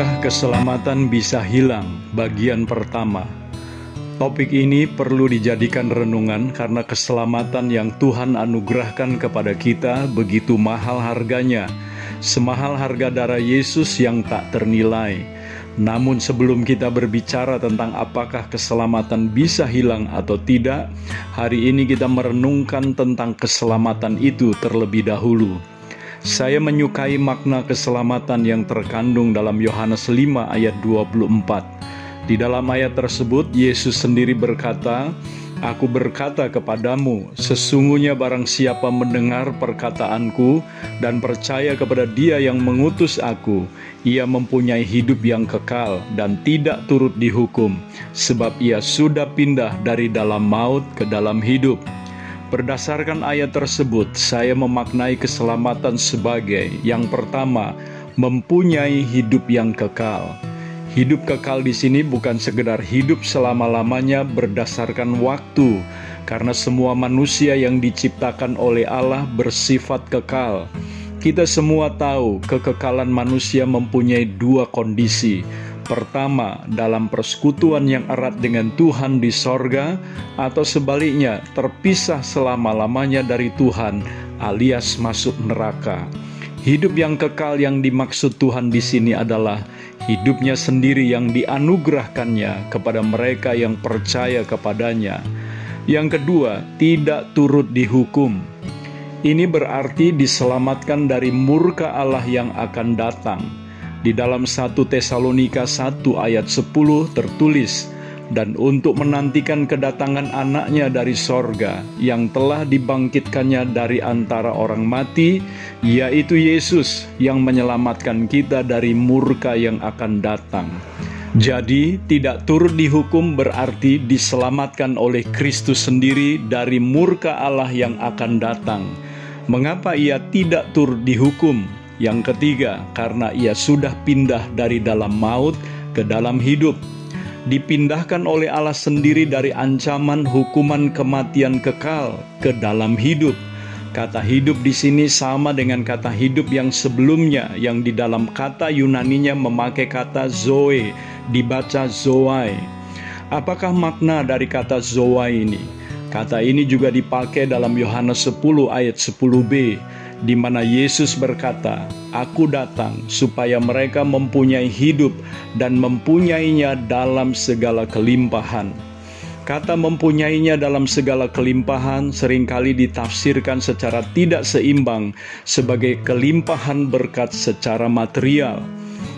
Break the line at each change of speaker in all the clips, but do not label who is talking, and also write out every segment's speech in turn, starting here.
Apakah keselamatan bisa hilang? Bagian pertama. Topik ini perlu dijadikan renungan karena keselamatan yang Tuhan anugerahkan kepada kita begitu mahal harganya, semahal harga darah Yesus yang tak ternilai. Namun sebelum kita berbicara tentang apakah keselamatan bisa hilang atau tidak, hari ini kita merenungkan tentang keselamatan itu terlebih dahulu. Saya menyukai makna keselamatan yang terkandung dalam Yohanes 5 ayat 24. Di dalam ayat tersebut Yesus sendiri berkata, Aku berkata kepadamu, sesungguhnya barang siapa mendengar perkataanku dan percaya kepada dia yang mengutus aku, ia mempunyai hidup yang kekal dan tidak turut dihukum, sebab ia sudah pindah dari dalam maut ke dalam hidup. Berdasarkan ayat tersebut, saya memaknai keselamatan sebagai yang pertama, mempunyai hidup yang kekal. Hidup kekal di sini bukan sekedar hidup selama-lamanya berdasarkan waktu, karena semua manusia yang diciptakan oleh Allah bersifat kekal. Kita semua tahu kekekalan manusia mempunyai dua kondisi, Pertama, dalam persekutuan yang erat dengan Tuhan di sorga, atau sebaliknya terpisah selama-lamanya dari Tuhan, alias masuk neraka. Hidup yang kekal yang dimaksud Tuhan di sini adalah hidupnya sendiri yang dianugerahkannya kepada mereka yang percaya kepadanya. Yang kedua, tidak turut dihukum. Ini berarti diselamatkan dari murka Allah yang akan datang di dalam 1 Tesalonika 1 ayat 10 tertulis, dan untuk menantikan kedatangan anaknya dari sorga yang telah dibangkitkannya dari antara orang mati, yaitu Yesus yang menyelamatkan kita dari murka yang akan datang. Jadi, tidak turut dihukum berarti diselamatkan oleh Kristus sendiri dari murka Allah yang akan datang. Mengapa ia tidak turut dihukum? Yang ketiga, karena ia sudah pindah dari dalam maut ke dalam hidup, dipindahkan oleh Allah sendiri dari ancaman hukuman kematian kekal ke dalam hidup. Kata hidup di sini sama dengan kata hidup yang sebelumnya yang di dalam kata Yunaninya memakai kata zoe, dibaca zoai. Apakah makna dari kata zoai ini? Kata ini juga dipakai dalam Yohanes 10 ayat 10b di mana Yesus berkata, "Aku datang supaya mereka mempunyai hidup dan mempunyainya dalam segala kelimpahan." Kata mempunyainya dalam segala kelimpahan sering kali ditafsirkan secara tidak seimbang sebagai kelimpahan berkat secara material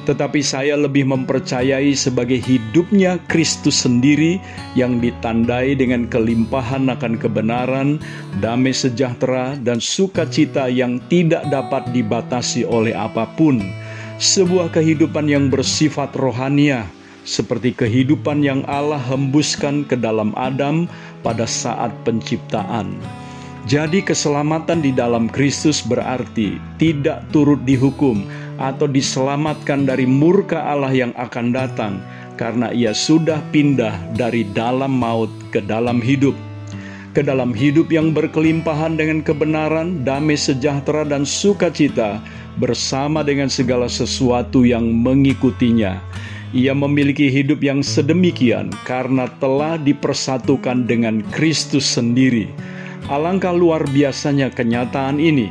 tetapi saya lebih mempercayai sebagai hidupnya Kristus sendiri yang ditandai dengan kelimpahan akan kebenaran, damai sejahtera, dan sukacita yang tidak dapat dibatasi oleh apa pun. Sebuah kehidupan yang bersifat rohania, seperti kehidupan yang Allah hembuskan ke dalam Adam pada saat penciptaan. Jadi, keselamatan di dalam Kristus berarti tidak turut dihukum atau diselamatkan dari murka Allah yang akan datang, karena ia sudah pindah dari dalam maut ke dalam hidup, ke dalam hidup yang berkelimpahan dengan kebenaran, damai sejahtera, dan sukacita bersama dengan segala sesuatu yang mengikutinya. Ia memiliki hidup yang sedemikian karena telah dipersatukan dengan Kristus sendiri Alangkah luar biasanya kenyataan ini.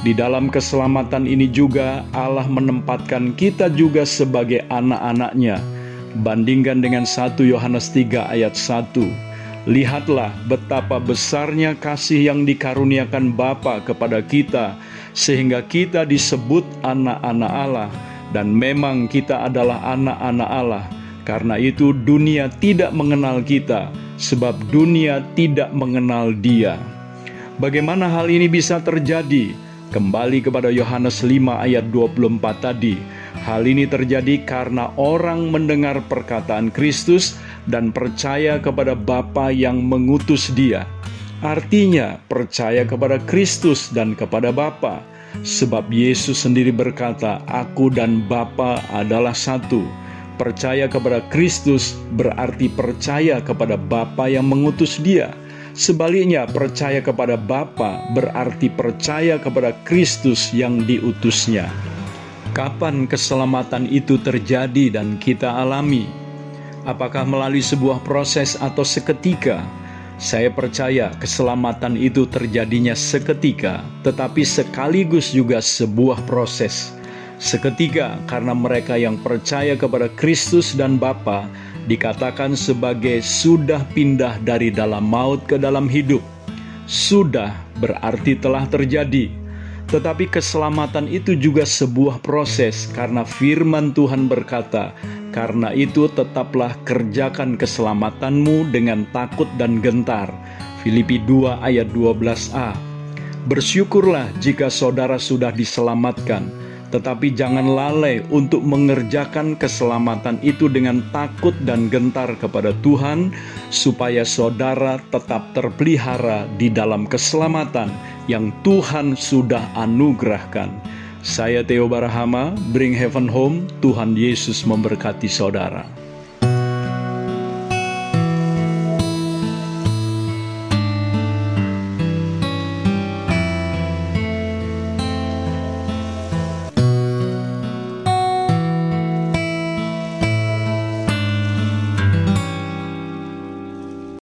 Di dalam keselamatan ini juga Allah menempatkan kita juga sebagai anak-anaknya. Bandingkan dengan 1 Yohanes 3 ayat 1. Lihatlah betapa besarnya kasih yang dikaruniakan Bapa kepada kita sehingga kita disebut anak-anak Allah dan memang kita adalah anak-anak Allah. Karena itu dunia tidak mengenal kita sebab dunia tidak mengenal Dia. Bagaimana hal ini bisa terjadi? Kembali kepada Yohanes 5 ayat 24 tadi. Hal ini terjadi karena orang mendengar perkataan Kristus dan percaya kepada Bapa yang mengutus Dia. Artinya, percaya kepada Kristus dan kepada Bapa. Sebab Yesus sendiri berkata, "Aku dan Bapa adalah satu." Percaya kepada Kristus berarti percaya kepada Bapa yang mengutus Dia. Sebaliknya, percaya kepada Bapa berarti percaya kepada Kristus yang diutusnya. Kapan keselamatan itu terjadi dan kita alami? Apakah melalui sebuah proses atau seketika? Saya percaya keselamatan itu terjadinya seketika, tetapi sekaligus juga sebuah proses. Seketika karena mereka yang percaya kepada Kristus dan Bapa dikatakan sebagai sudah pindah dari dalam maut ke dalam hidup. Sudah berarti telah terjadi tetapi keselamatan itu juga sebuah proses karena firman Tuhan berkata, "Karena itu tetaplah kerjakan keselamatanmu dengan takut dan gentar." Filipi 2 ayat 12a. Bersyukurlah jika saudara sudah diselamatkan, tetapi jangan lalai untuk mengerjakan keselamatan itu dengan takut dan gentar kepada Tuhan, supaya saudara tetap terpelihara di dalam keselamatan yang Tuhan sudah anugerahkan. Saya Theo Barahama, Bring Heaven Home, Tuhan Yesus memberkati saudara.